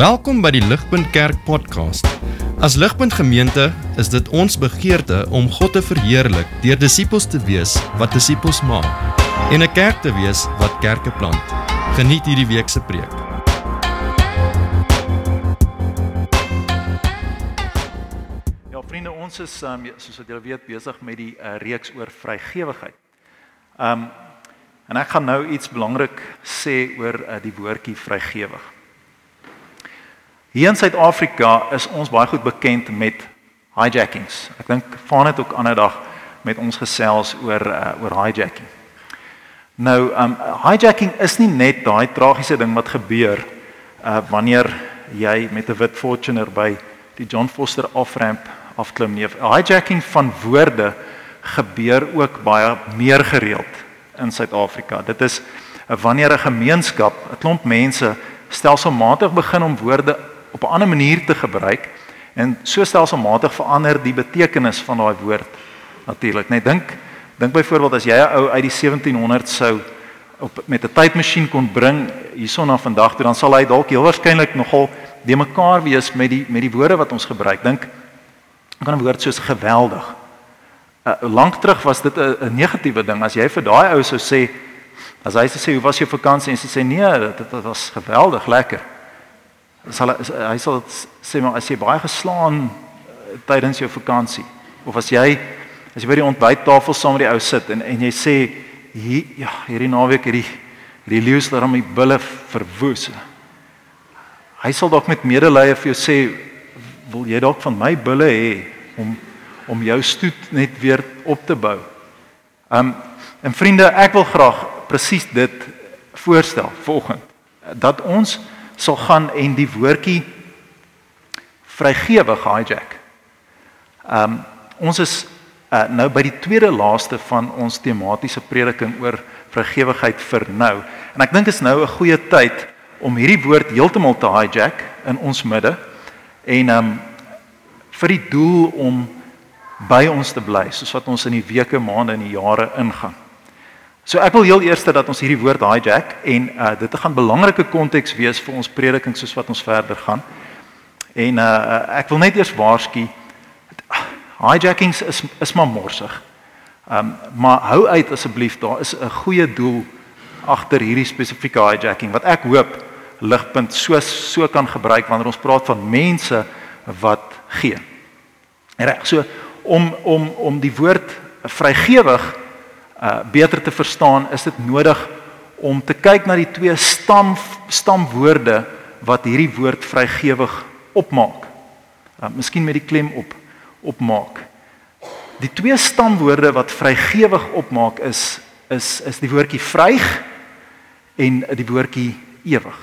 Welkom by die Ligpunt Kerk podcast. As Ligpunt Gemeente is dit ons begeerte om God te verheerlik deur disippels te wees wat disippels maak en 'n kerk te wees wat kerke plant. Geniet hierdie week se preek. Ja, vriende, ons is um, soos wat julle weet besig met die uh, reeks oor vrygewigheid. Um en ek gaan nou iets belangrik sê oor uh, die woordjie vrygewig. Hier in Suid-Afrika is ons baie goed bekend met hijackings. Ek dink van dit ook ander dag met ons gesels oor uh, oor hijacking. Nou, um hijacking is nie net daai tragiese ding wat gebeur uh wanneer jy met 'n wit Fortuner by die John Foster aframp afklim nie. Hijacking van woorde gebeur ook baie meer gereeld in Suid-Afrika. Dit is uh, wanneer 'n gemeenskap, 'n klomp mense stelselmatig begin om woorde op 'n ander manier te gebruik en so stelselmatig verander die betekenis van daai woord natuurlik. Net dink dink byvoorbeeld as jy 'n ou uit die 1700 sou op met 'n tydmasjien kon bring hierson na vandag toe dan sal hy dalk heel waarskynlik nogal de mekaar wees met die met die woorde wat ons gebruik. Dink kan 'n woord soos geweldig. Uh, lank terug was dit 'n negatiewe ding as jy vir daai ou sou sê as hy sê hoe was jou vakansie en sy sê nee dit, dit was geweldig lekker sal hy sal sê maar as jy baie geslaan eh, tydens jou vakansie of as jy as jy by die ontbyttafel saam met die ou sit en en jy sê hier ja hierdie naweek hierdie hierdie leeu het hom die bulle verwoes. Hy sal dalk met medelee vir jou sê wil jy dalk van my bulle hê om om jou stoet net weer op te bou. Um en vriende, ek wil graag presies dit voorstel volgende dat ons sal gaan en die woordjie vrygewig hijack. Ehm um, ons is uh, nou by die tweede laaste van ons tematiese prediking oor vrygewigheid vir nou. En ek dink is nou 'n goeie tyd om hierdie woord heeltemal te hijack in ons midde en ehm um, vir die doel om by ons te bly soos wat ons in die weke, maande en die jare ingaan. So ek wil heel eers dat ons hierdie woord hijack en uh dit gaan belangrike konteks wees vir ons prediking soos wat ons verder gaan. En uh ek wil net eers waarsku hijackings is is maar morsig. Um maar hou uit asseblief, daar is 'n goeie doel agter hierdie spesifieke hijacking wat ek hoop ligpunt so so kan gebruik wanneer ons praat van mense wat gee. Reg, so om om om die woord vrygewig uh beter te verstaan, is dit nodig om te kyk na die twee stam stamwoorde wat hierdie woord vrygewig opmaak. Uh miskien met die klem op opmaak. Die twee stamwoorde wat vrygewig opmaak is is is die woordjie vryg en die woordjie ewig.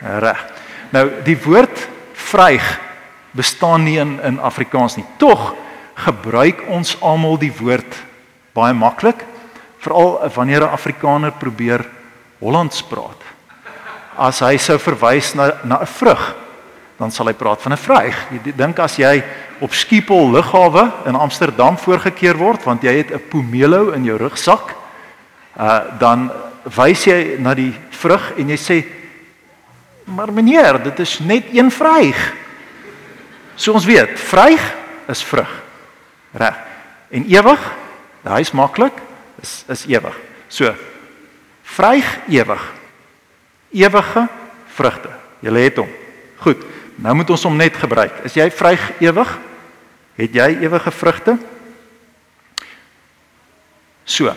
Reg. Nou die woord vryg bestaan nie in in Afrikaans nie. Tog gebruik ons almal die woord baie maklik veral wanneer 'n Afrikaner probeer Hollands praat. As hy sou verwys na na 'n vrug, dan sal hy praat van 'n vryg. Jy dink as jy op Schiphol lughawe in Amsterdam voorgekeer word want jy het 'n pomelo in jou rugsak, uh dan wys jy na die vrug en jy sê maar meneer, dit is net een vryg. So ons weet, vryg is vrug. Reg. En ewig, daai is maklik is is ewig. So vryg ewig. Ewige vrugte. Jy het hom. Goed. Nou moet ons hom net gebruik. Is jy vryg ewig? Het jy ewige vrugte? So.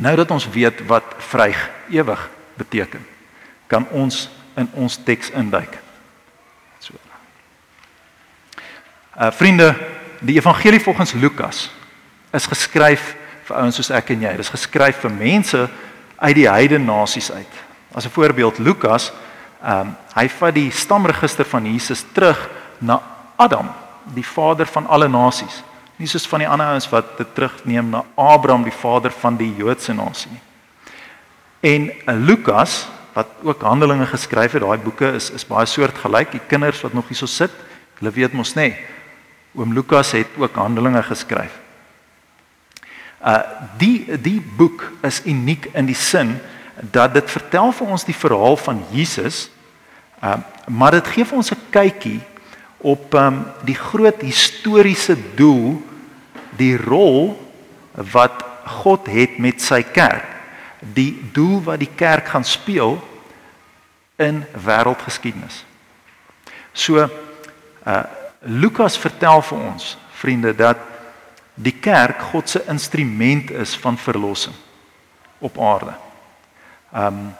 Nou dat ons weet wat vryg ewig beteken, kan ons in ons teks induik. So. Uh vriende, die evangelie volgens Lukas is geskryf vir ouens soos ek en jy. Dit is geskryf vir mense uit die heidene nasies uit. As 'n voorbeeld Lukas, ehm um, hy vat die stamregister van Jesus terug na Adam, die vader van alle nasies. Nie soos van die ander ouens wat dit terugneem na Abraham, die vader van die Joodse nasie nie. En uh, Lukas wat ook Handelinge geskryf het, daai boeke is is baie soortgelyk. Die kinders wat nog hierso sit, hulle weet mos nê. Oom Lukas het ook Handelinge geskryf. Uh die die boek is uniek in die sin dat dit vertel vir ons die verhaal van Jesus uh, maar dit gee vir ons 'n kykie op um, die groot historiese doel, die rol wat God het met sy kerk. Die doel wat die kerk gaan speel in wêreldgeskiedenis. So uh Lukas vertel vir ons, vriende, dat die kerk God se instrument is van verlossing op aarde. Um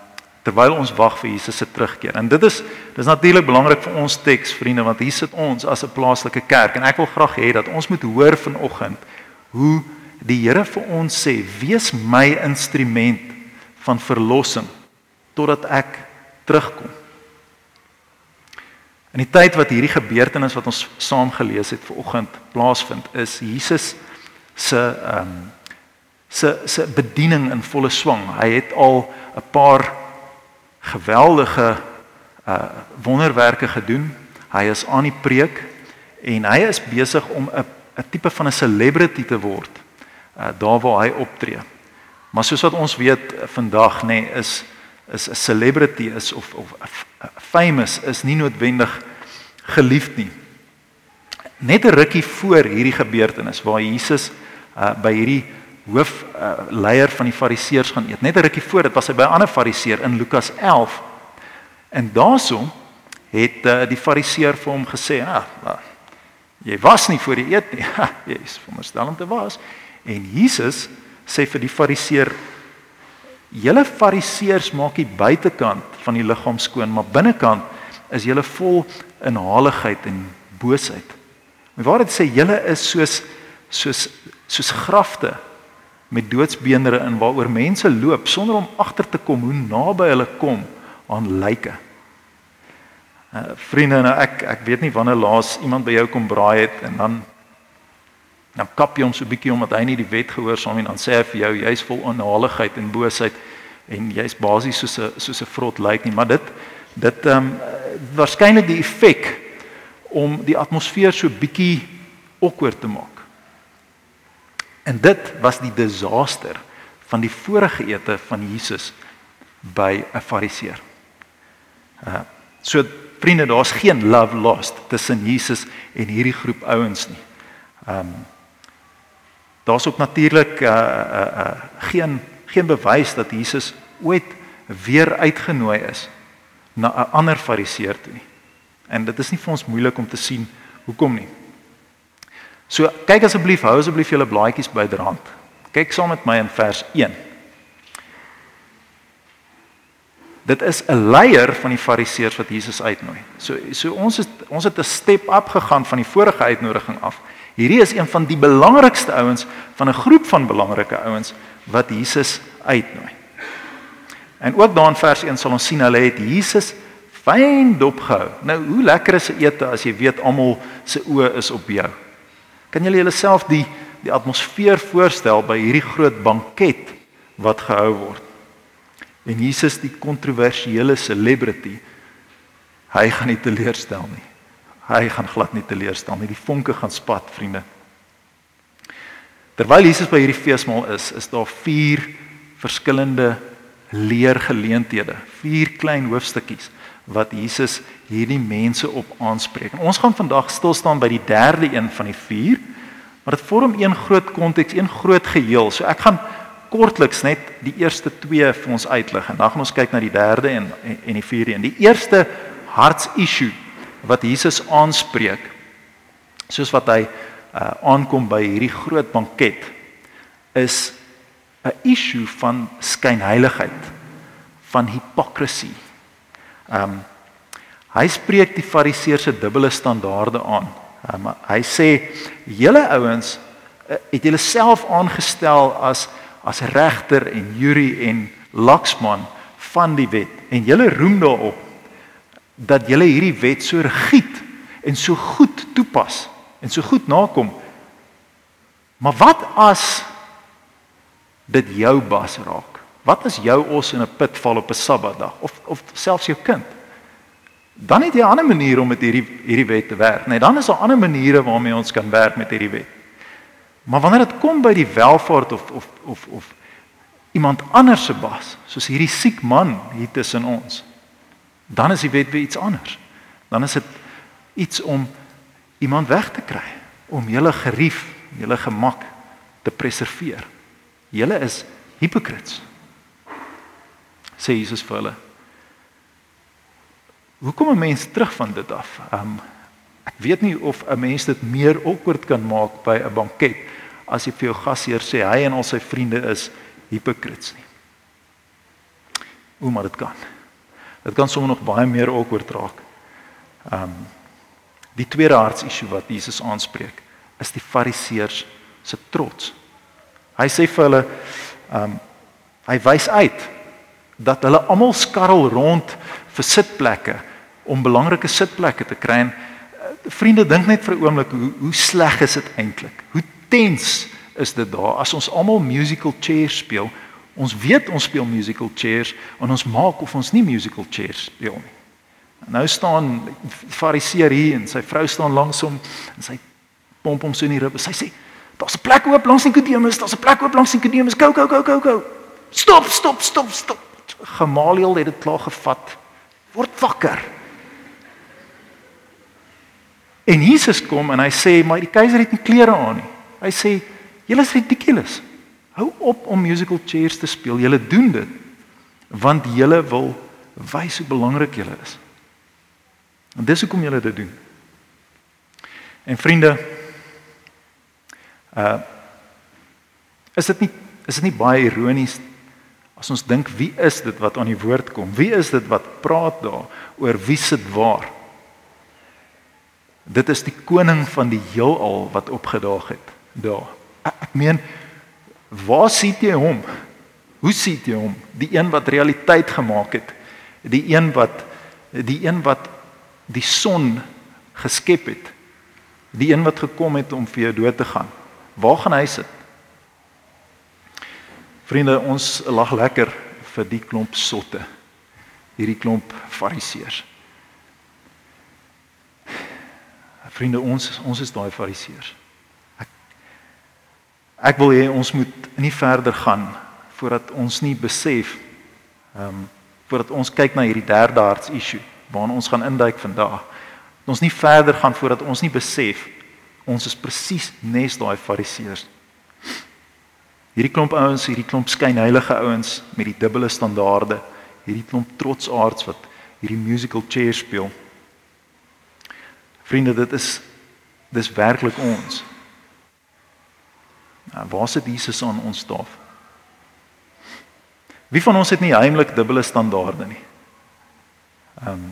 terwyl ons wag vir Jesus se terugkeer. En dit is dis natuurlik belangrik vir ons teks vriende want hier sit ons as 'n plaaslike kerk en ek wil graag hê dat ons moet hoor vanoggend hoe die Here vir ons sê wees my instrument van verlossing totdat ek terugkom. In die tyd wat hierdie gebeurtenis wat ons saam gelees het vanoggend plaasvind is Jesus se ehm um, se se bediening in volle swang. Hy het al 'n paar geweldige uh wonderwerke gedoen. Hy is aan die preek en hy is besig om 'n 'n tipe van 'n celebrity te word uh daar waar hy optree. Maar soos wat ons weet vandag nê nee, is is 'n celebrity is of of famous is nie noodwendig geliefd nie. Net 'n rukkie voor hierdie gebeurtenis waar Jesus uh by hierdie hoof uh, van die fariseërs gaan eet. Net 'n rukkie voor dit was hy by 'n ander fariseer in Lukas 11. En daaroor het uh, die fariseer vir hom gesê, "Ag, ah, jy was nie voor die eet nie." jy is veronderstel om te was. En Jesus sê vir die fariseer, "Julle fariseërs maak die buitekant van die liggaam skoon, maar binnekant is julle vol inhaligheid en boosheid." Maar waar dit sê julle is soos soos soos grafte met doodsbeendere in waaroor mense loop sonder om agter te kom hoe naby hulle kom aan lyke. Uh, vriende, nou ek ek weet nie wanneer laas iemand by jou kom braai het en dan dan kap jy hom so bietjie omdat hy nie die wet gehoorsaam nie en dan sê hy vir jou jy's vol onhaligheid en boosheid en jy's basies soos 'n soos 'n vrot lyk nie, maar dit dit ehm um, waarskynlik die effek om die atmosfeer so bietjie awkward te maak. En dit was die disaster van die vorige ete van Jesus by 'n fariseer. Uh so vriende, daar's geen love lost tussen Jesus en hierdie groep ouens nie. Um daar's ook natuurlik uh, uh uh geen geen bewys dat Jesus ooit weer uitgenooi is na 'n ander fariseer toe nie. En dit is nie vir ons moeilik om te sien hoekom nie. So kyk asseblief, hou asseblief julle blaadjies byderhand. Kyk saam met my in vers 1. Dit is 'n leier van die Fariseërs wat Jesus uitnooi. So so ons het ons het 'n step up gegaan van die vorige uitnodiging af. Hierdie is een van die belangrikste ouens van 'n groep van belangrike ouens wat Jesus uitnooi. En ook daar in vers 1 sal ons sien hulle het Jesus fyn dopgehou. Nou, hoe lekker is 'n ete as jy weet almal se oë is op jou? Kan julle julleself die die atmosfeer voorstel by hierdie groot banket wat gehou word? En Jesus die kontroversiële celebrity. Hy gaan nie teleurstel nie. Hy gaan glad nie teleurstel nie. Die vonke gaan spat, vriende. Terwyl Jesus by hierdie feesmaal is, is daar vier verskillende leergeleenthede, vier klein hoofstukkies wat Jesus hierdie mense op aanspreek. En ons gaan vandag stil staan by die derde een van die vier, maar dit vorm een groot konteks, een groot geheel. So ek gaan kortliks net die eerste twee vir ons uitlig en dan gaan ons kyk na die derde en en die vierde een. Die eerste hartsissue wat Jesus aanspreek soos wat hy uh, aankom by hierdie groot banket is 'n issue van skynheiligheid, van hipokrisie Ehm um, hy spreek die fariseërs se dubbele standaarde aan. Um, hy sê julle ouens eh, het julle self aangestel as as regter en jury en laksman van die wet en julle roem daarop dat julle hierdie wet so rigied en so goed toepas en so goed nakom. Maar wat as dit jou bas raak? Wat as jou os in 'n put val op 'n Sabbatdag of of selfs jou kind? Dan het jy 'n ander manier om met hierdie hierdie wet te werk. Nee, dan is daar ander maniere waarmee ons kan werk met hierdie wet. Maar wanneer dit kom by die welvaart of of of of iemand anders se bas, soos hierdie siek man hier tussen ons, dan is die wet weer iets anders. Dan is dit iets om iemand weg te kry, om julle gerief, julle gemak te preserveer. Julle is hypocrites. Sê Jesus vir hulle. Hoe kom 'n mens terug van dit af? Um ek weet nie of 'n mens dit meer awkward kan maak by 'n banket as jy vir jou gasheer sê hy en al sy vriende is hypocrites nie. Hoe maar dit kan. Dit kan sommer nog baie meer awkward raak. Um die tweede hartsissue wat Jesus aanspreek is die fariseërs se trots. Hy sê vir hulle um hy wys uit dat hulle almal skarrel rond vir sitplekke om belangrike sitplekke te kry. En, uh, vriende dink net vir 'n oomblik hoe hoe sleg is dit eintlik? Hoe tens is dit daar as ons almal musical chairs speel? Ons weet ons speel musical chairs en ons maak of ons nie musical chairs speel nie. Nou staan Fariseer hier en sy vrou staan langs hom en sy pomp hom so in die ribbe. Sy sê: "Daar's 'n plek oop langs Nikodemus, daar's 'n plek oop langs Nikodemus. Go go go go go. Stop, stop, stop, stop." Gamaliel het dit klaar gevat. Word wakker. En Jesus kom en hy sê: "Maar die keiser het nie klere aan nie." Hy sê: "Julle is ridiculous. Hou op om musical chairs te speel. Julle doen dit want julle wil wys hoe belangrik julle is." En dis hoekom julle dit doen. En vriende, uh is dit nie is dit nie baie ironies as ons dink wie is dit wat aan die woord kom? Wie is dit wat praat daar oor wie sit waar? Dit is die koning van die heelal wat opgedaag het daar. Ek meen waar sien jy hom? Hoe sien jy hom? Die een wat realiteit gemaak het. Die een wat die een wat die son geskep het. Die een wat gekom het om vir jou dood te gaan. Waar gaan hy sit? Vriende, ons lag lekker vir die klomp sotte. Hierdie klomp fariseërs. Vriende, ons ons is daai fariseërs. Ek wil hê ons moet nie verder gaan voordat ons nie besef ehm um, voordat ons kyk na hierdie derde harts issue waarna ons gaan induik vandag. Ons nie verder gaan voordat ons nie besef ons is presies nes daai fariseërs. Hierdie klomp ouens, hierdie klomp skynheilige ouens met die dubbele standaarde, hierdie klomp trotsaards wat hierdie musical chair speel. Vriende, dit is dis werklik ons. Nou, waar sit Jesus aan ons staf? Wie van ons het nie heimlik dubbele standaarde nie? Ehm um,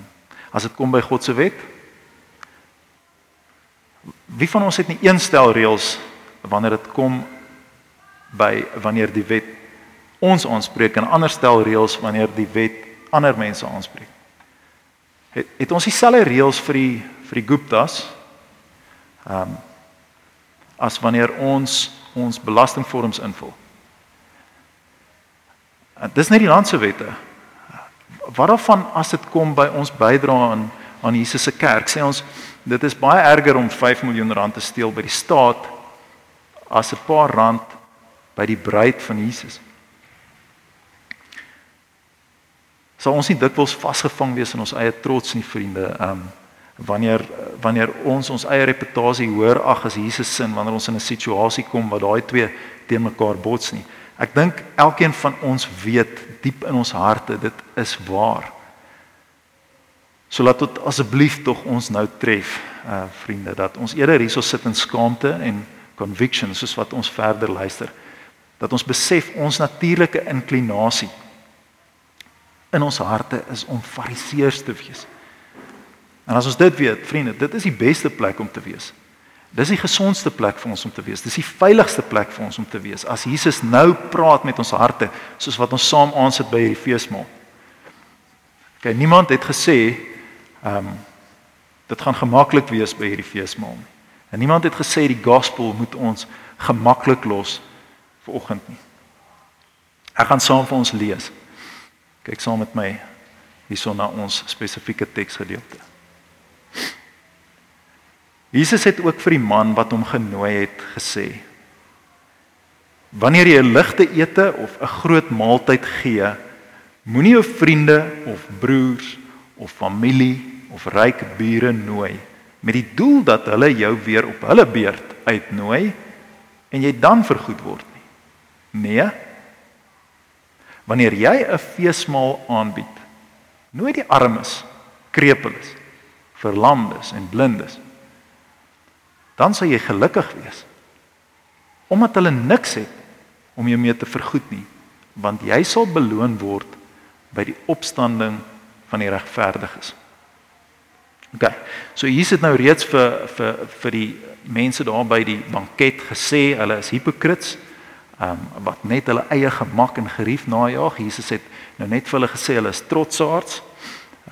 as dit kom by God se wet? Wie van ons het nie een stel reëls wanneer dit kom by wanneer die wet ons aanspreek en ander stel reëls wanneer die wet ander mense aanspreek? Het, het ons dieselfde reëls vir die vir die Guptas? Ehm um, as wanneer ons ons belastingvorms invul. Dis net die land se wette wat daarvan as dit kom by ons bydra aan aan Jesus se kerk? Sê ons dit is baie erger om 5 miljoen rand te steel by die staat as 'n paar rand by die bruid van Jesus. Sou ons nie dikwels vasgevang wees in ons eie trots nie, vriende? Ehm um, wanneer wanneer ons ons eie reputasie hoër ag as Jesus se, wanneer ons in 'n situasie kom waar daai twee teen mekaar bots nie. Ek dink elkeen van ons weet diep in ons harte dit is waar. So laat dit asseblief tog ons nou tref, uh vriende, dat ons eerder hierso sit in skaamte en conviction soos wat ons verder luister. Dat ons besef ons natuurlike inklinasie in ons harte is om fariseërs te wees. En as ons dit weet, vriende, dit is die beste plek om te wees. Dis die gesondste plek vir ons om te wees. Dis die veiligste plek vir ons om te wees. As Jesus nou praat met ons harte, soos wat ons saam aansit by hierdie feesmaal. Okay, niemand het gesê ehm um, dit gaan gemaklik wees by hierdie feesmaal nie. En niemand het gesê die gospel moet ons gemaklik los vir oggend nie. Ek gaan saam vir ons lees. Kyk saam met my hierson na ons spesifieke teksgedeelte. Jesus het ook vir die man wat hom genooi het gesê: Wanneer jy 'n ligte ete of 'n groot maaltyd gee, moenie jou vriende of broers of familie of ryk bure nooi met die doel dat hulle jou weer op hulle beurt uitnooi en jy dan vergoed word nie. Nee. Wanneer jy 'n feesmaal aanbied, nooi die armes, krepeles, verlamdes en blindes. Dan sal jy gelukkig wees. Omdat hulle niks het om jou mee te vergoed nie, want jy sal beloon word by die opstanding van die regverdiges. OK. So hier sit nou reeds vir vir vir die mense daar by die banket gesê hulle is hipokrits. Ehm um, wat net hulle eie gemak en gerief najag. Jesus het nou net vir hulle gesê hulle is trotsaards.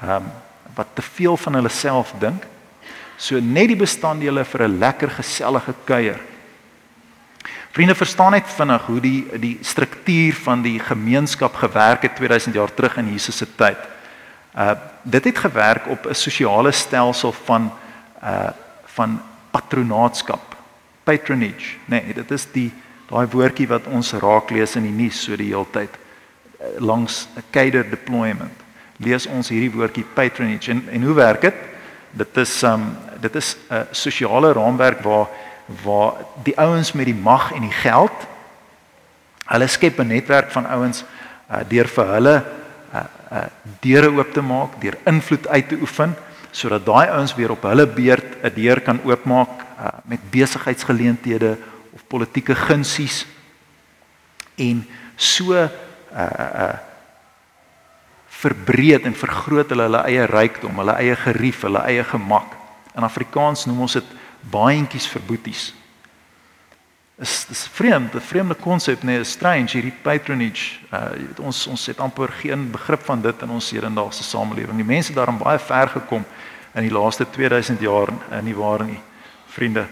Ehm um, wat te veel van hulle self dink. So net die bestanddele vir 'n lekker gesellige kuier. Vriende verstaan net vinnig hoe die die struktuur van die gemeenskap gewerk het 2000 jaar terug in Jesus se tyd. Uh dit het gewerk op 'n sosiale stelsel van uh van patronaatskap, patronage. Nee, dit is die daai woordjie wat ons raak lees in die nuus so die hele tyd uh, langs 'n cater deployment. Lees ons hierdie woordjie patronage en en hoe werk dit? Dit is um dit is 'n sosiale raamwerk waar waar die ouens met die mag en die geld hulle skep 'n netwerk van ouens uh, deur vir hulle uh, uh, deure oop te maak, deur invloed uit te oefen sodat daai ouens weer op hulle beurt 'n deur kan oopmaak uh, met besigheidsgeleenthede of politieke gunsies en so uh uh verbreed en vergroot hulle hulle eie rykdom, hulle eie gerief, hulle eie gemak. In Afrikaans noem ons dit baantjies vir boeties. Is dis vreemd, 'n vreemde konsep nee, is strange hierdie patronage. Uh jy weet ons ons het amper geen begrip van dit in ons hedendaagse samelewing. Die mense daarin baie ver gekom in die laaste 2000 jaar in nie waar nie, vriende.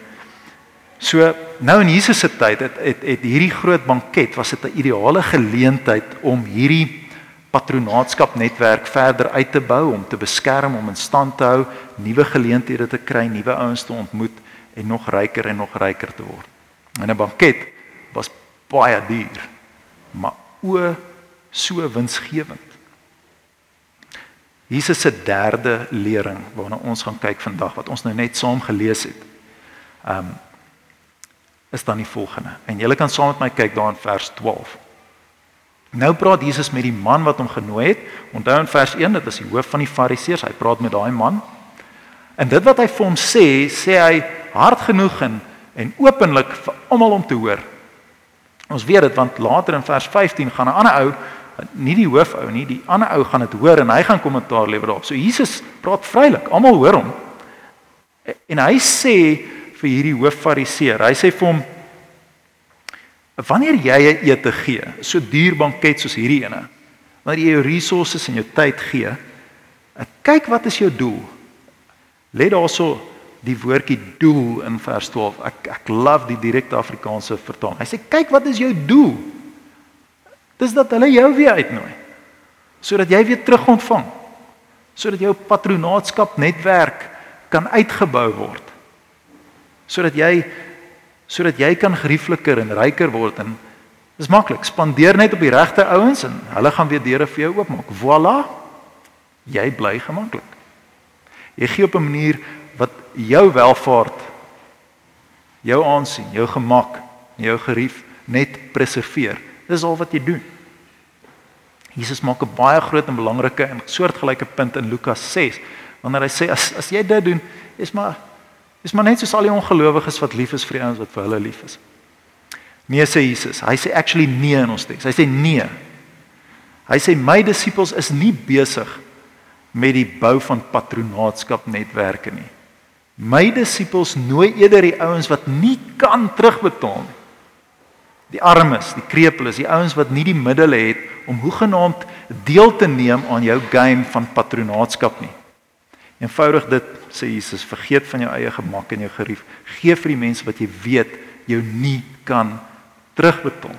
So nou in Jesus se tyd het, het het hierdie groot banket was dit 'n ideale geleentheid om hierdie patronaatskap netwerk verder uit te bou om te beskerm om in stand te hou, nuwe geleenthede te kry, nuwe ouens te ontmoet en nog ryker en nog ryker te word. En 'n banket was baie duur, maar o so winsgewend. Jesus se derde lering waarna ons gaan kyk vandag wat ons nou net saam gelees het. Um is dan die volgende. En julle kan saam met my kyk daar in vers 12. Nou praat Jesus met die man wat hom genooi het. Onthou in vers 1, dit is die hoof van die Fariseërs. Hy praat met daai man. En dit wat hy vir hom sê, sê hy hard genoeg en en openlik vir almal om te hoor. Ons weet dit want later in vers 15 gaan 'n ander ou, nie die hoofou nie, die ander ou gaan dit hoor en hy gaan kommentaar lewer daarop. So Jesus praat vrylik, almal hoor hom. En hy sê vir hierdie hooffariseer, hy sê vir hom Wanneer jy 'n ete gee, so duur banket soos hierdie ene, wanneer jy jou resources en jou tyd gee, kyk wat is jou doel? Let daarso die woordjie doel in vers 12. Ek ek love die direkte Afrikaanse vertaling. Hy sê kyk wat is jou doel? Dis dat hulle jou weer uitnooi. Sodat jy weer terug ontvang. Sodat jou patronaatskap netwerk kan uitgebou word. Sodat jy sodat jy kan geriefliker en ryker word en dis maklik. Spandeer net op die regte ouens en hulle gaan weer deure vir jou oopmaak. Voilà. Jy bly gemaklik. Jy gee op 'n manier wat jou welvaart jou aansien jou gemak jou gerief net preserveer. Dis al wat jy doen. Jesus maak 'n baie groot en belangrike en soortgelyke punt in Lukas 6 wanneer hy sê as as jy dit doen is maar Dis maar net soos al die ongelowiges wat lief is vir die ouens wat vir hulle lief is. Nee sê Jesus. Hy sê actually nee in ons teks. Hy sê nee. Hy sê my disippels is nie besig met die bou van patronaatskap netwerke nie. My disippels nooi eerder die ouens wat nie kan terugbetaal nie. Die armes, die krepeles, die ouens wat nie die middele het om hoegenaamd deel te neem aan jou game van patronaatskap nie. Eenvoudig dit sê Jesus, vergeet van jou eie gemak en jou gerief. Geef vir die mense wat jy weet jou nie kan terugbetaal.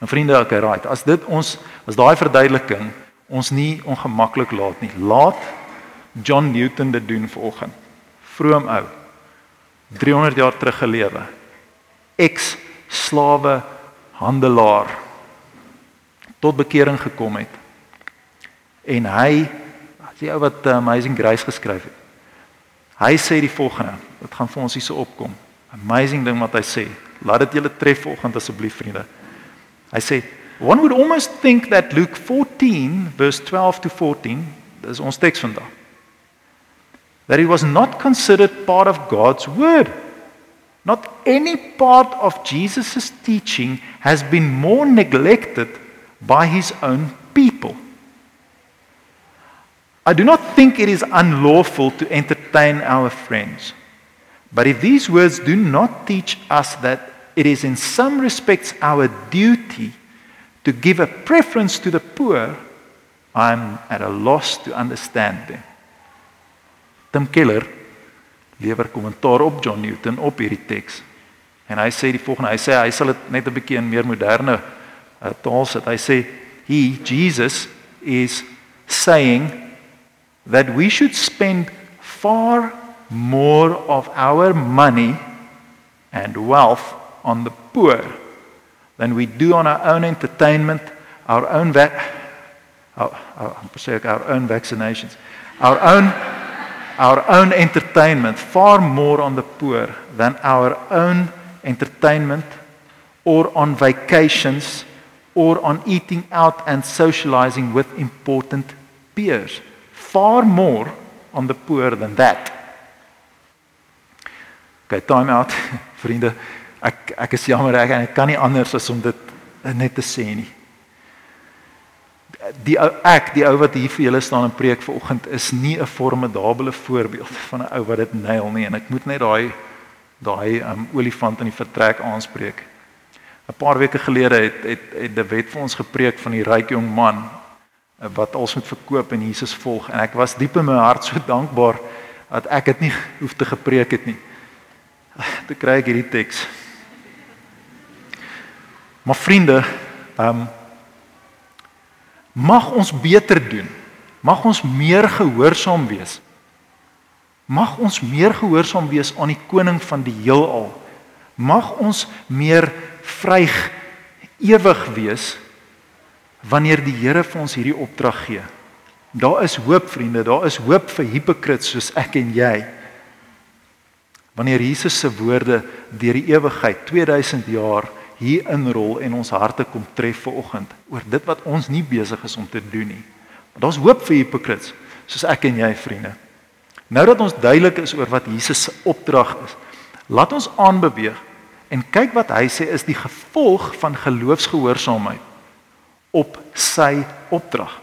En vriende, okay, right. As dit ons as daai verduideliking ons nie ongemaklik laat nie. Laat John Newton dit doen vanoggend. Vroom ou. 300 jaar terug gelewe. Ex slawe handelaar tot bekering gekom het. En hy, die ou wat uh, Amazing Grace geskryf het. Hy sê die volgende, dit gaan vir ons hierse opkom. Amazing ding wat hy sê. Laat dit julle tref vanoggend asseblief vriende. Hy sê one would almost think that Luke 14 verse 12 to 14, dis ons teks vandag. That it was not considered part of God's word. Not any part of Jesus' teaching has been more neglected by his own people. I do not think it is unlawful to entertain our friends. But if these words do not teach us that it is in some respects our duty to give a preference to the poor, I'm at a loss to understand them. Tim Keller lewer kommentaar op John Newton op hierdie teks. En hy sê die volgende, hy sê hy sal dit net 'n bietjie in meer moderne uh, taal sit. Hy sê he Jesus is saying that we should spend far more of our money and wealth on the poor than we do on our own entertainment, our own va- oh, oh, our, our, our own vaccinations, our own our own entertainment far more on the poor than our own entertainment or on vacations or on eating out and socializing with important peers far more on the poor than that Okay, time out vriende. Ek ek is jammer ek, ek kan nie anders as om dit net te sê nie. Die ou ek, die ou wat hier vir julle staan en preek vanoggend is nie 'n formidable voorbeeld van 'n ou wat dit nail nie en ek moet net daai daai um, olifant in die vertrek aanspreek. 'n Paar weke gelede het het het die wet vir ons gepreek van die ryk jong man wat alles moet verkoop en Jesus volg en ek was diep in my hart so dankbaar dat ek dit nie hoef te gepreek het nie te kry ek hierdie teks. Maar vriende, ehm um, mag ons beter doen. Mag ons meer gehoorsaam wees. Mag ons meer gehoorsaam wees aan die koning van die heelal. Mag ons meer vryg ewig wees wanneer die Here vir ons hierdie opdrag gee. Daar is hoop vriende, daar is hoop vir hipokrits soos ek en jy. Wanneer Jesus se woorde deur die ewigheid 2000 jaar hier inrol en ons harte kom tref ver oggend oor dit wat ons nie besig is om te doen nie. Maar daar's hoop vir hipokrits soos ek en jy vriende. Nou dat ons duidelik is oor wat Jesus se opdrag is, laat ons aanbeweeg en kyk wat hy sê is die gevolg van geloofsgehoorsaamheid op sy opdrag.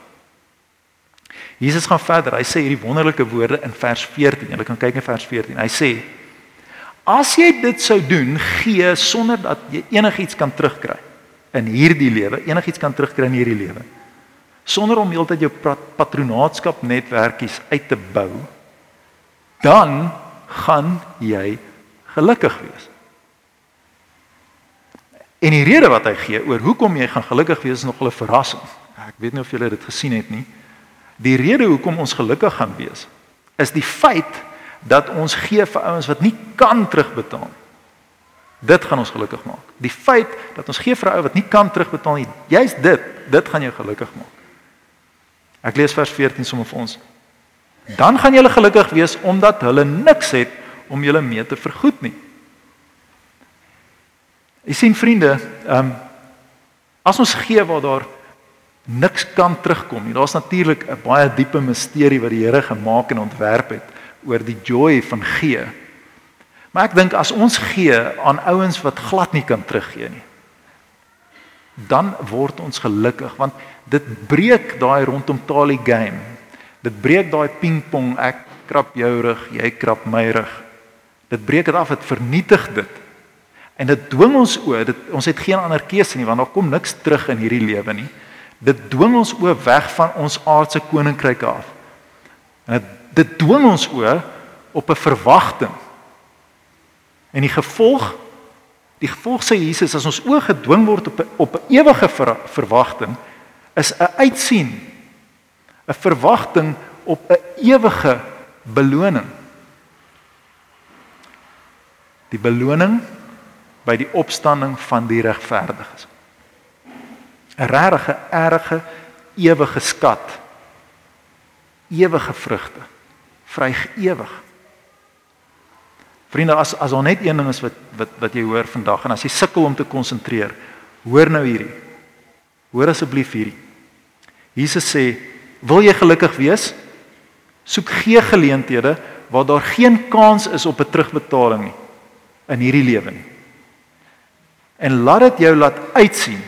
Jesus gaan verder. Hy sê hierdie wonderlike woorde in vers 14. Jy kan kyk in vers 14. Hy sê As jy dit sou doen, gee sonder dat jy enigiets kan terugkry in hierdie lewe, enigiets kan terugkry in hierdie lewe. Sonder om heeltyd jou patronaatskap netwerkies uit te bou, dan gaan jy gelukkig wees. En die rede wat hy gee oor hoekom jy gaan gelukkig wees is nog 'n verrassing. Ek weet nie of julle dit gesien het nie. Die rede hoekom ons gelukkig gaan wees is die feit dat ons gee vir ouens wat nie kan terugbetaal nie. Dit gaan ons gelukkig maak. Die feit dat ons gee vir 'n ou wat nie kan terugbetaal nie, jy's dit, dit gaan jou gelukkig maak. Ek lees vers 14 sommer vir ons. Dan gaan julle gelukkig wees omdat hulle niks het om julle mee te vergoed nie. Jy sien vriende, ehm um, as ons gee waar daar niks kan terugkom nie. Daar's natuurlik 'n baie diepe misterie wat die Here gemaak en ontwerp het oor die joy van gee. Maar ek dink as ons gee aan ouens wat glad nie kan teruggee nie, dan word ons gelukkig want dit breek daai rondom talie game. Dit breek daai pingpong ek krap jou rug, jy krap my rug. Dit breek dit af, dit vernietig dit. En dit dwing ons o, dit ons het geen ander keuse nie want daar kom niks terug in hierdie lewe nie. Dit dwing ons o weg van ons aardse koninkryk af. En dit dit dwing ons o op 'n verwagting. En die gevolg die gevolg sê Jesus as ons oë gedwing word op 'n op 'n ewige ver, verwagting is 'n uitsien 'n verwagting op 'n ewige beloning. Die beloning by die opstanding van die regverdiges. 'n regte erge ewige skat ewige vrugte. Vryg ewig. Vriende, as as daar net een ding is wat wat wat jy hoor vandag en as jy sukkel om te konsentreer, hoor nou hierdie. Hoor asseblief hierdie. Jesus sê, "Wil jy gelukkig wees? Soek gee geleenthede waar daar geen kans is op 'n terugbetaling nie in hierdie lewe nie. En laat dit jou laat uitsien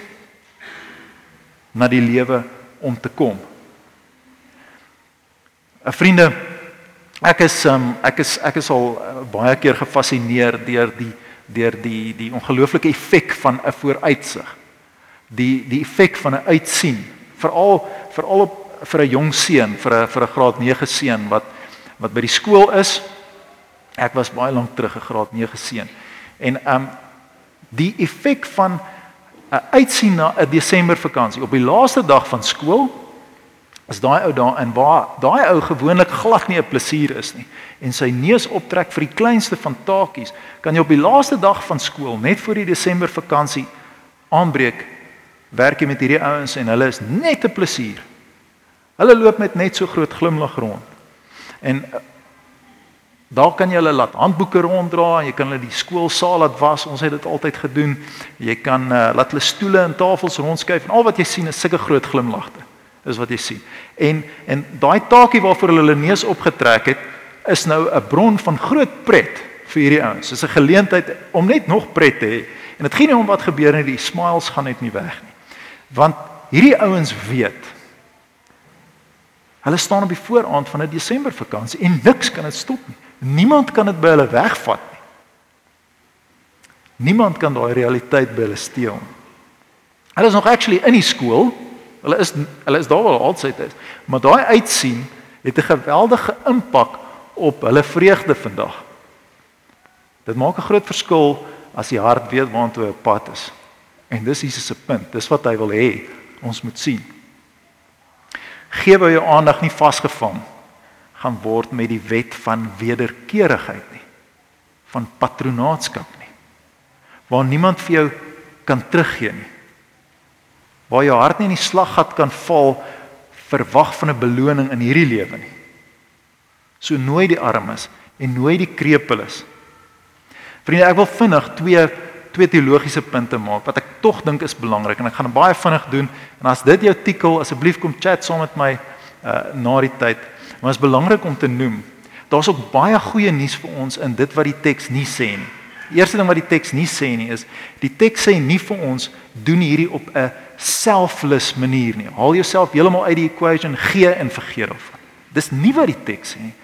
na die lewe om te kom. 'n Vriende, ek is um, ek is ek is al uh, baie keer gefassineer deur die deur die die ongelooflike effek van 'n vooruitsig. Die die effek van 'n uitsien, veral veral op vir 'n jong seun, vir 'n vir 'n graad 9 seun wat wat by die skool is. Ek was baie lank terug 'n graad 9 seun. En um die effek van 'n uh, uitsien na 'n Desember vakansie op die laaste dag van skool as daai ou daar in waar daai ou gewoonlik glad nie 'n plesier is nie en sy neus optrek vir die kleinste van taakies, kan jy op die laaste dag van skool net voor die Desember vakansie aanbreek werk jy met hierdie ouens en hulle is net 'n plesier. Hulle loop met net so groot glimlag rond. En uh, daar kan jy hulle laat handboeke ronddra en jy kan hulle die skoolsaal laat was. Ons het dit altyd gedoen. Jy kan uh, laat hulle stoele en tafels rondskuif en al wat jy sien is sulke groot glimlagte. Dis wat jy sien. En en daai taakie waarvoor hulle hulle neus opgetrek het, is nou 'n bron van groot pret vir hierdie ouens. Dis 'n geleentheid om net nog pret te hê. En dit gaan nie om wat gebeur nie, die smiles gaan net nie weg nie. Want hierdie ouens weet Hulle staan op die vooraand van 'n Desember vakansie en niks kan dit stop nie. Niemand kan dit by hulle wegvat nie. Niemand kan daai realiteit by hulle steel nie. Hulle is nog actually in die skool. Hulle is hulle is daar waar altyd is. Maar daai uitsien het 'n geweldige impak op hulle vreugde vandag. Dit maak 'n groot verskil as die hart weet waantoe 'n pad is. En dis Jesus se punt. Dis wat hy wil hê ons moet sien gee by jou aandag nie vasgevang gaan word met die wet van wederkerigheid nie van patronaatskap nie waar niemand vir jou kan teruggee nie waar jou hart nie in die slaggat kan val verwag van 'n beloning in hierdie lewe nie. So nooi die armes en nooi die krepeles. Vriende ek wil vinnig twee twee teologiese punte maak wat ek tog dink is belangrik en ek gaan baie vinnig doen. En as dit jou tikkel asseblief kom chat saam met my uh, na die tyd maar is belangrik om te noem daar's ook baie goeie nuus vir ons in dit wat die teks nie sê nie die eerste ding wat die teks nie sê nie is die teks sê nie vir ons doen hierdie op 'n selfless manier nie haal jouself heeltemal uit die equation gee en vergeet of dis nie wat die teks sê nie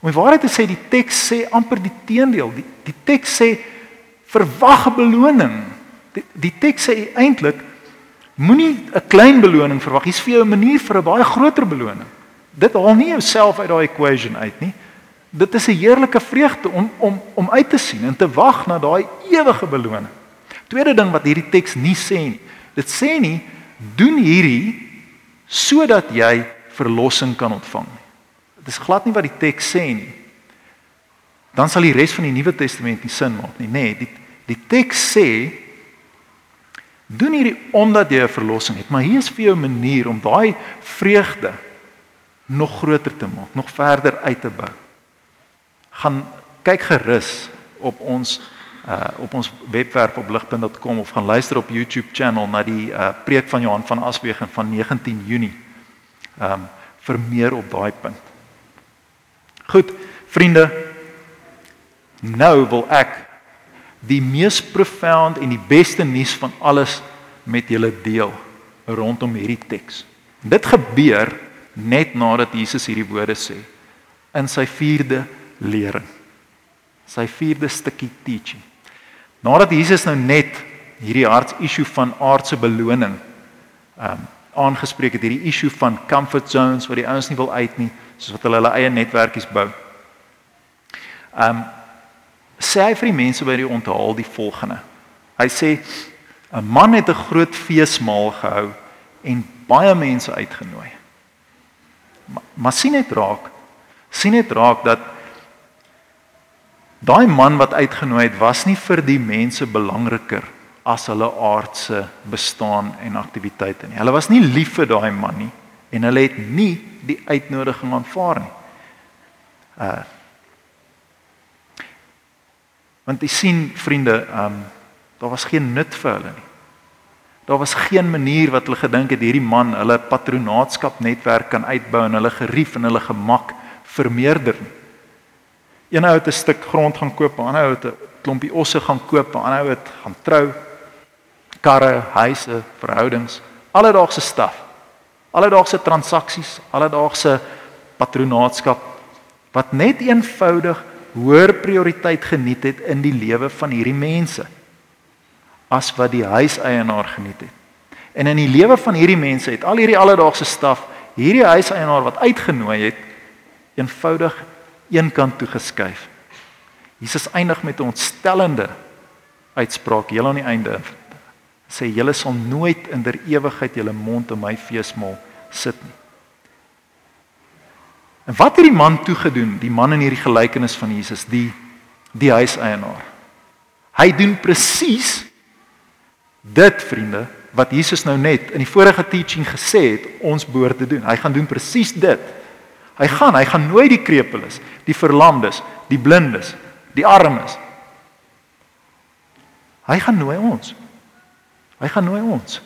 om die waarheid te sê die teks sê amper die teendeel die, die teks sê verwag beloning. Die, die teks sê eintlik moenie 'n klein beloning verwag. Hier's vir jou 'n manier vir 'n baie groter beloning. Dit haal nie jouself uit daai equation uit nie. Dit is 'n heerlike vreugde om om om uit te sien en te wag na daai ewige beloning. Tweede ding wat hierdie teks nie sê nie. Dit sê nie doen hierdie sodat jy verlossing kan ontvang nie. Dit is glad nie wat die teks sê nie dan sal die res van die Nuwe Testament nie sin maak nie, nê. Nee, die die teks sê doen hierdie omdat jy 'n verlossing het, maar hier is vir jou 'n manier om daai vreugde nog groter te maak, nog verder uit te bou. Gaan kyk gerus op ons uh op ons webwerf op lig.com of gaan luister op YouTube channel na die uh preek van Johan van Aswegen van 19 Junie. Um vir meer op daai punt. Goed, vriende, Nou wil ek die mees profound en die beste nuus van alles met julle deel rondom hierdie teks. Dit gebeur net nadat Jesus hierdie woorde sê in sy 4de lering. Sy 4de stukkie teaching. Nadat Jesus nou net hierdie hartsissue van aardse beloning um aangespreek het, hierdie issue van comfort zones waar die ouens nie wil uit nie, soos wat hulle hulle eie netwerkies bou. Um sê hy vir die mense by die onthaal die volgende. Hy sê 'n man het 'n groot feesmaal gehou en baie mense uitgenooi. Maar, maar sien net raak, sien net raak dat daai man wat uitgenooi het was nie vir die mense belangriker as hulle aardse bestaan en aktiwiteite nie. Hulle was nie lief vir daai man nie. en hulle het nie die uitnodiging aanvaar nie. Uh Want jy sien vriende, ehm um, daar was geen nut vir hulle nie. Daar was geen manier wat hulle gedink het hierdie man hulle patronaatskap netwerk kan uitbou en hulle gerief en hulle gemak vermeerder nie. Een ou het 'n stuk grond gaan koop, 'n ander ou het 'n klompie osse gaan koop, 'n ander ou het gaan trou, karre, huise, verhoudings, alledaagse staf. Alledaagse transaksies, alledaagse patronaatskap wat net eenvoudig hoër prioriteit geniet het in die lewe van hierdie mense as wat die huiseienaar geniet het. En in die lewe van hierdie mense het al hierdie alledaagse staf hierdie huiseienaar wat uitgenooi het eenvoudig eenkant toe geskuif. Jesus eindig met 'n ontstellende uitspraak heel aan die einde. Sê julle sal nooit in der ewigheid julle mond in my feesmaal sit nie. En wat het die man toe gedoen? Die man in hierdie gelykenis van Jesus, die die huiseienaar. Hy doen presies dit, vriende, wat Jesus nou net in die vorige teaching gesê het ons behoort te doen. Hy gaan doen presies dit. Hy gaan, hy gaan nooi die krepeles, die verlamdes, die blindes, die armes. Hy gaan nooi ons. Hy gaan nooi ons.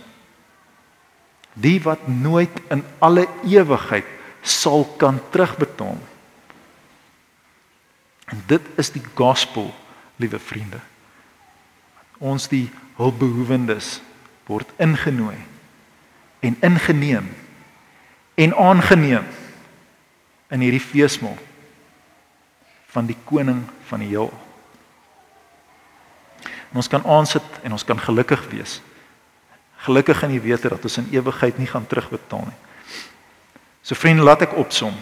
Die wat nooit in alle ewigheid sal kan terugbetaal. En dit is die gospel, liewe vriende. Ons die hulpbehoewendes word ingenooi en ingeneem en aangeneem in hierdie feesmaal van die koning van die heelal. En ons kan aansit en ons kan gelukkig wees. Gelukkig in die wete dat ons in ewigheid nie gaan terugbetaal nie. So vriende, laat ek opsom.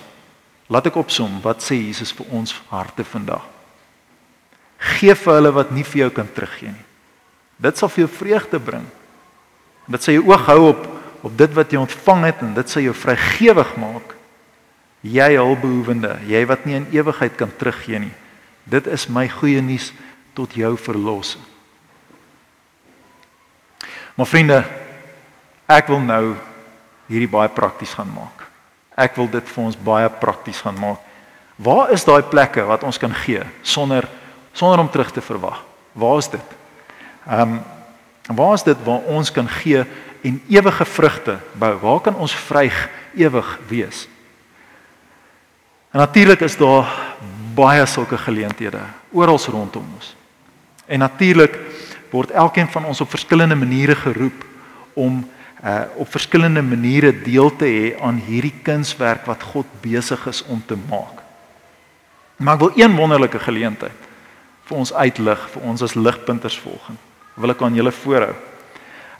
Laat ek opsom wat sê Jesus vir ons harte vandag. Geef vir hulle wat nie vir jou kan teruggee nie. Dit sal vir jou vreugde bring. Dit sal jou oog hou op op dit wat jy ontvang het en dit sal jou vrygewig maak jy hulpbehoevende, jy wat nie in ewigheid kan teruggee nie. Dit is my goeie nuus tot jou verlossing. Maar vriende, ek wil nou hierdie baie prakties gaan maak. Ek wil dit vir ons baie prakties gaan maak. Waar is daai plekke wat ons kan gee sonder sonder om terug te verwag? Waar is dit? Ehm um, waar is dit waar ons kan gee en ewige vrugte bou? Waar kan ons vryg ewig wees? En natuurlik is daar baie sulke geleenthede oral rondom ons. En natuurlik word elkeen van ons op verskillende maniere geroep om uh op verskillende maniere deel te hê aan hierdie kunswerk wat God besig is om te maak. Maar ek wil een wonderlike geleentheid vir ons uitlig vir ons as ligpunters volgens. Wil ek aan julle voorhou.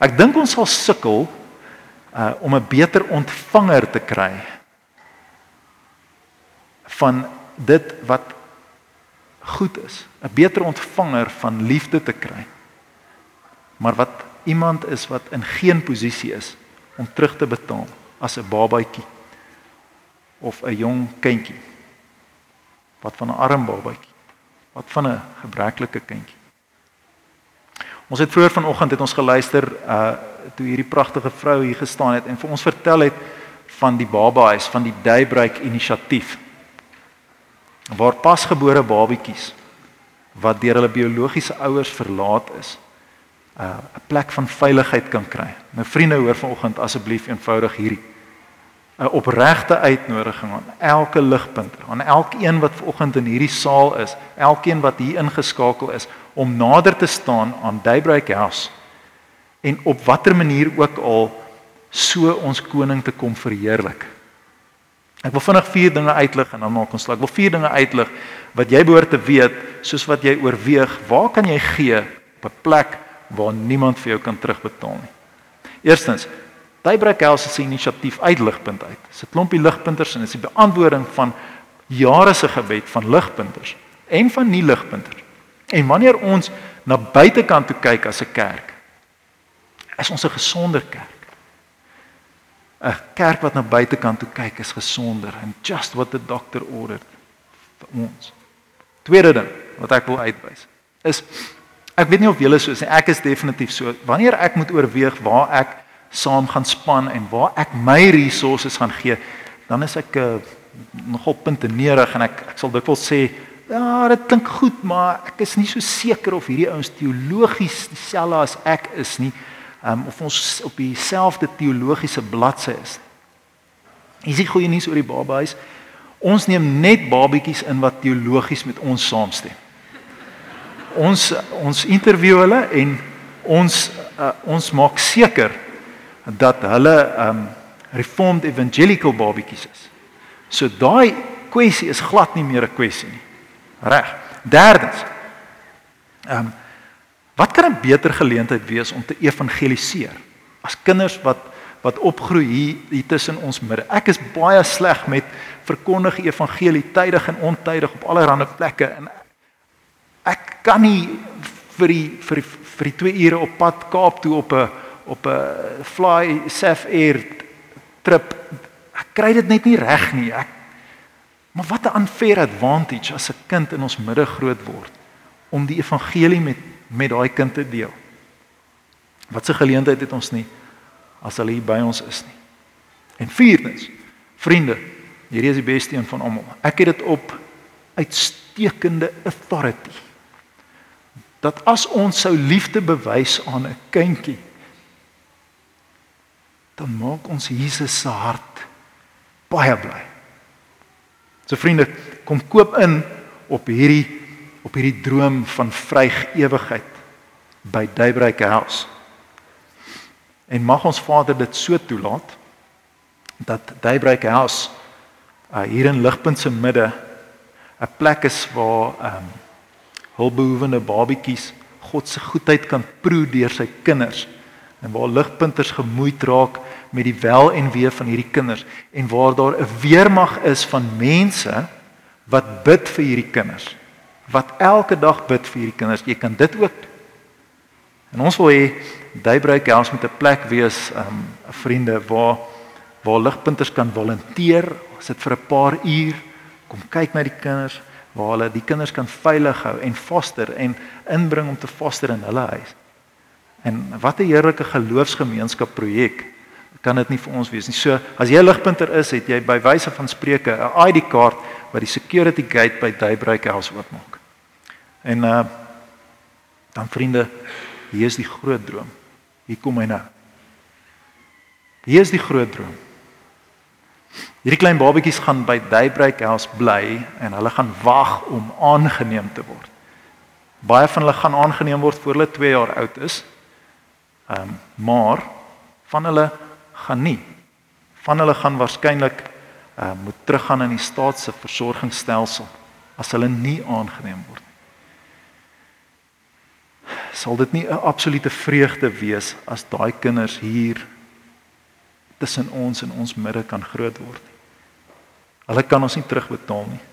Ek dink ons sal sukkel uh om 'n beter ontvanger te kry van dit wat goed is, 'n beter ontvanger van liefde te kry. Maar wat iemand is wat in geen posisie is om terug te betaal as 'n babatjie of 'n jong kindjie. Wat van 'n arm babatjie? Wat van 'n gebreklike kindjie? Ons het vroeër vanoggend het ons geluister uh toe hierdie pragtige vrou hier gestaan het en vir ons vertel het van die babahuis van die Daybreak inisiatief waar pasgebore babatjies wat deur hulle biologiese ouers verlaat is, 'n uh, 'n plek van veiligheid kan kry. Nou vriende, hoor vanoggend asseblief eenvoudig hierdie 'n opregte uitnodiging aan elke ligpunter, aan elkeen wat vanoggend in hierdie saal is, elkeen wat hier ingeskakel is om nader te staan aan Daybreak House en op watter manier ook al so ons koning te kom verheerlik. Ek wil vinnig vier dinge uitlig en dan maak ons slag. Ek wil vier dinge uitlig wat jy behoort te weet soos wat jy oorweeg, waar kan jy gee op 'n plek waar niemand vir jou kan terugbetaal nie. Eerstens, Daybreak House se inisiatief uitligpunt uit. Dis 'n klompie ligpunters en dit is die beantwoording van jare se gebed van ligpunters en van nie ligpunters. En wanneer ons na buitekant toe kyk as 'n kerk, is ons 'n gesonder kerk. 'n kerk wat na buitekant toe kyk is gesonder and just what the doctor ordered vir ons. Tweede ding wat ek wil uitwys is ek weet nie of julle so is nie, ek is definitief so. Wanneer ek moet oorweeg waar ek saam gaan span en waar ek my resources gaan gee, dan is ek uh, nogal puntenerig en ek ek sal dikwels sê, ja, dit klink goed, maar ek is nie so seker of hierdie ouens teologies dieselfde as ek is nie, um, of ons op dieselfde teologiese bladsy is. Is dit goeie nuus oor die babahuis? Ons neem net babetjies in wat teologies met ons saamstem. Ons ons interview hulle en ons uh, ons maak seker dat hulle um reformed evangelical babetjies is. So daai kwessie is glad nie meer 'n kwessie nie. Reg. Derdens. Um wat kan 'n beter geleentheid wees om te evangeliseer as kinders wat wat opgroei hier, hier tussen ons midde. Ek is baie sleg met verkondig evangelie tydig en ontydig op allerlei plekke en ek kan nie vir die vir die, vir die 2 ure op pad Kaap toe op 'n op 'n fly Saf Air trip. Ek kry dit net nie reg nie. Ek Maar wat 'n unfair advantage as 'n kind in ons midde groot word om die evangelie met met daai kind te deel. Wat 'n geleentheid het ons nie as hulle hier by ons is nie. En vierdens, vriende, hierdie is die beste een van almal. Ek het dit op uitstekende authority. Dat as ons sou liefde bewys aan 'n kindjie dan maak ons Jesus se hart baie bly. So vriende, kom koop in op hierdie op hierdie droom van vryg ewigheid by Daybreak House. En mag ons Vader dit so toelaat dat Daybreak House uh, hier in Ligpunt se midde 'n plek is waar ehm um, hulpbehoevende babetjies God se goedheid kan proe deur sy kinders en waar ligpunters gemoeid raak met die wel en wee van hierdie kinders en waar daar 'n weermag is van mense wat bid vir hierdie kinders wat elke dag bid vir hierdie kinders. Jy kan dit ook en ons wil hê Daybreak House moet 'n plek wees um vriende waar waar ligpunters kan volunteer. Sit vir 'n paar uur kom kyk na die kinders waar hulle die kinders kan veilig hou en foster en inbring om te foster in hulle huis. En wat 'n heerlike geloofsgemeenskap projek kan dit nie vir ons wees nie. So as jy 'n ligpunter is, het jy by wyse van spreuke 'n ID kaart wat die security gate by Daybreak House oopmaak. En uh dan vriende, hier is die groot droom. Hier kom hy nou. Hier is die groot droom. Hierdie klein babetjies gaan by Daybreak House bly en hulle gaan wag om aangeneem te word. Baie van hulle gaan aangeneem word voor hulle 2 jaar oud is. Ehm um, maar van hulle gaan nie. Van hulle gaan waarskynlik uh, moet teruggaan in die staat se versorgingsstelsel as hulle nie aangeneem word nie. Sal dit nie 'n absolute vreugde wees as daai kinders hier tussen ons en ons midde kan groot word nie. Hulle kan ons nie terugbetaal nie.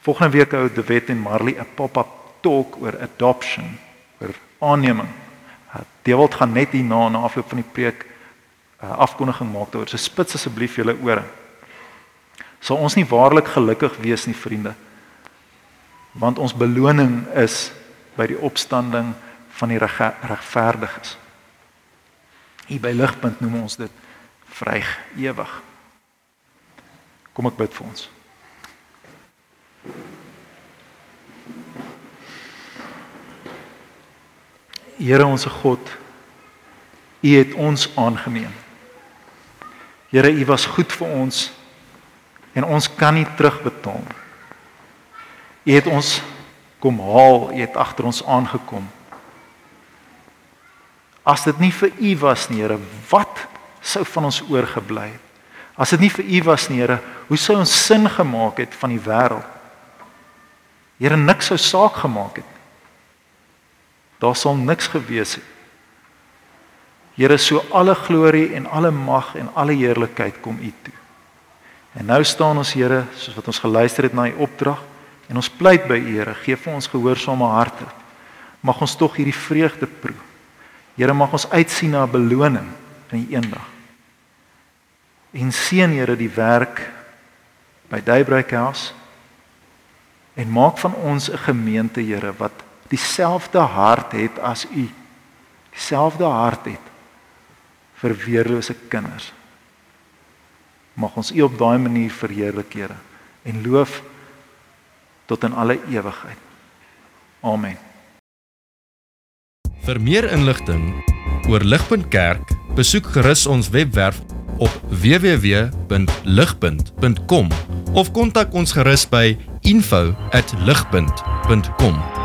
Volgende week hou De Wet en Marley 'n pop-up talk oor adoption, oor aanneming Dewald gaan net hier na na afloop van die preek uh, afkondiging maak daaroor. So spits asseblief julle ore. Sal ons nie waarlik gelukkig wees nie, vriende? Want ons beloning is by die opstanding van die regverdiges. Hier by ligpunt noem ons dit vryg ewig. Kom ek bid vir ons. Here ons God, U het ons aangeneem. Here, U was goed vir ons en ons kan nie terugbetaal. U het ons kom haal, U het agter ons aangekom. As dit nie vir U was nie, Here, wat sou van ons oorgebly het? As dit nie vir U was nie, Here, hoe sou ons sin gemaak het van die wêreld? Here, niks sou saak gemaak het. Daar sal niks gewees het. Here, so alle glorie en alle mag en alle heerlikheid kom U toe. En nou staan ons Here, soos wat ons geluister het na U opdrag en ons pleit by U Here, gee vir ons gehoorsame harte. Mag ons tog hierdie vreugde proe. Here, mag ons uitsien na 'n beloning in die eendag. En seën Here die werk by Daybreak House en maak van ons 'n gemeente Here wat dieselfde hart het as u dieselfde hart het vir weerlose kinders. Mag ons U op daai manier verheerlik, Here, en loof tot in alle ewigheid. Amen. Vir meer inligting oor Ligpunt Kerk, besoek gerus ons webwerf op www.ligpunt.com of kontak ons gerus by info@ligpunt.com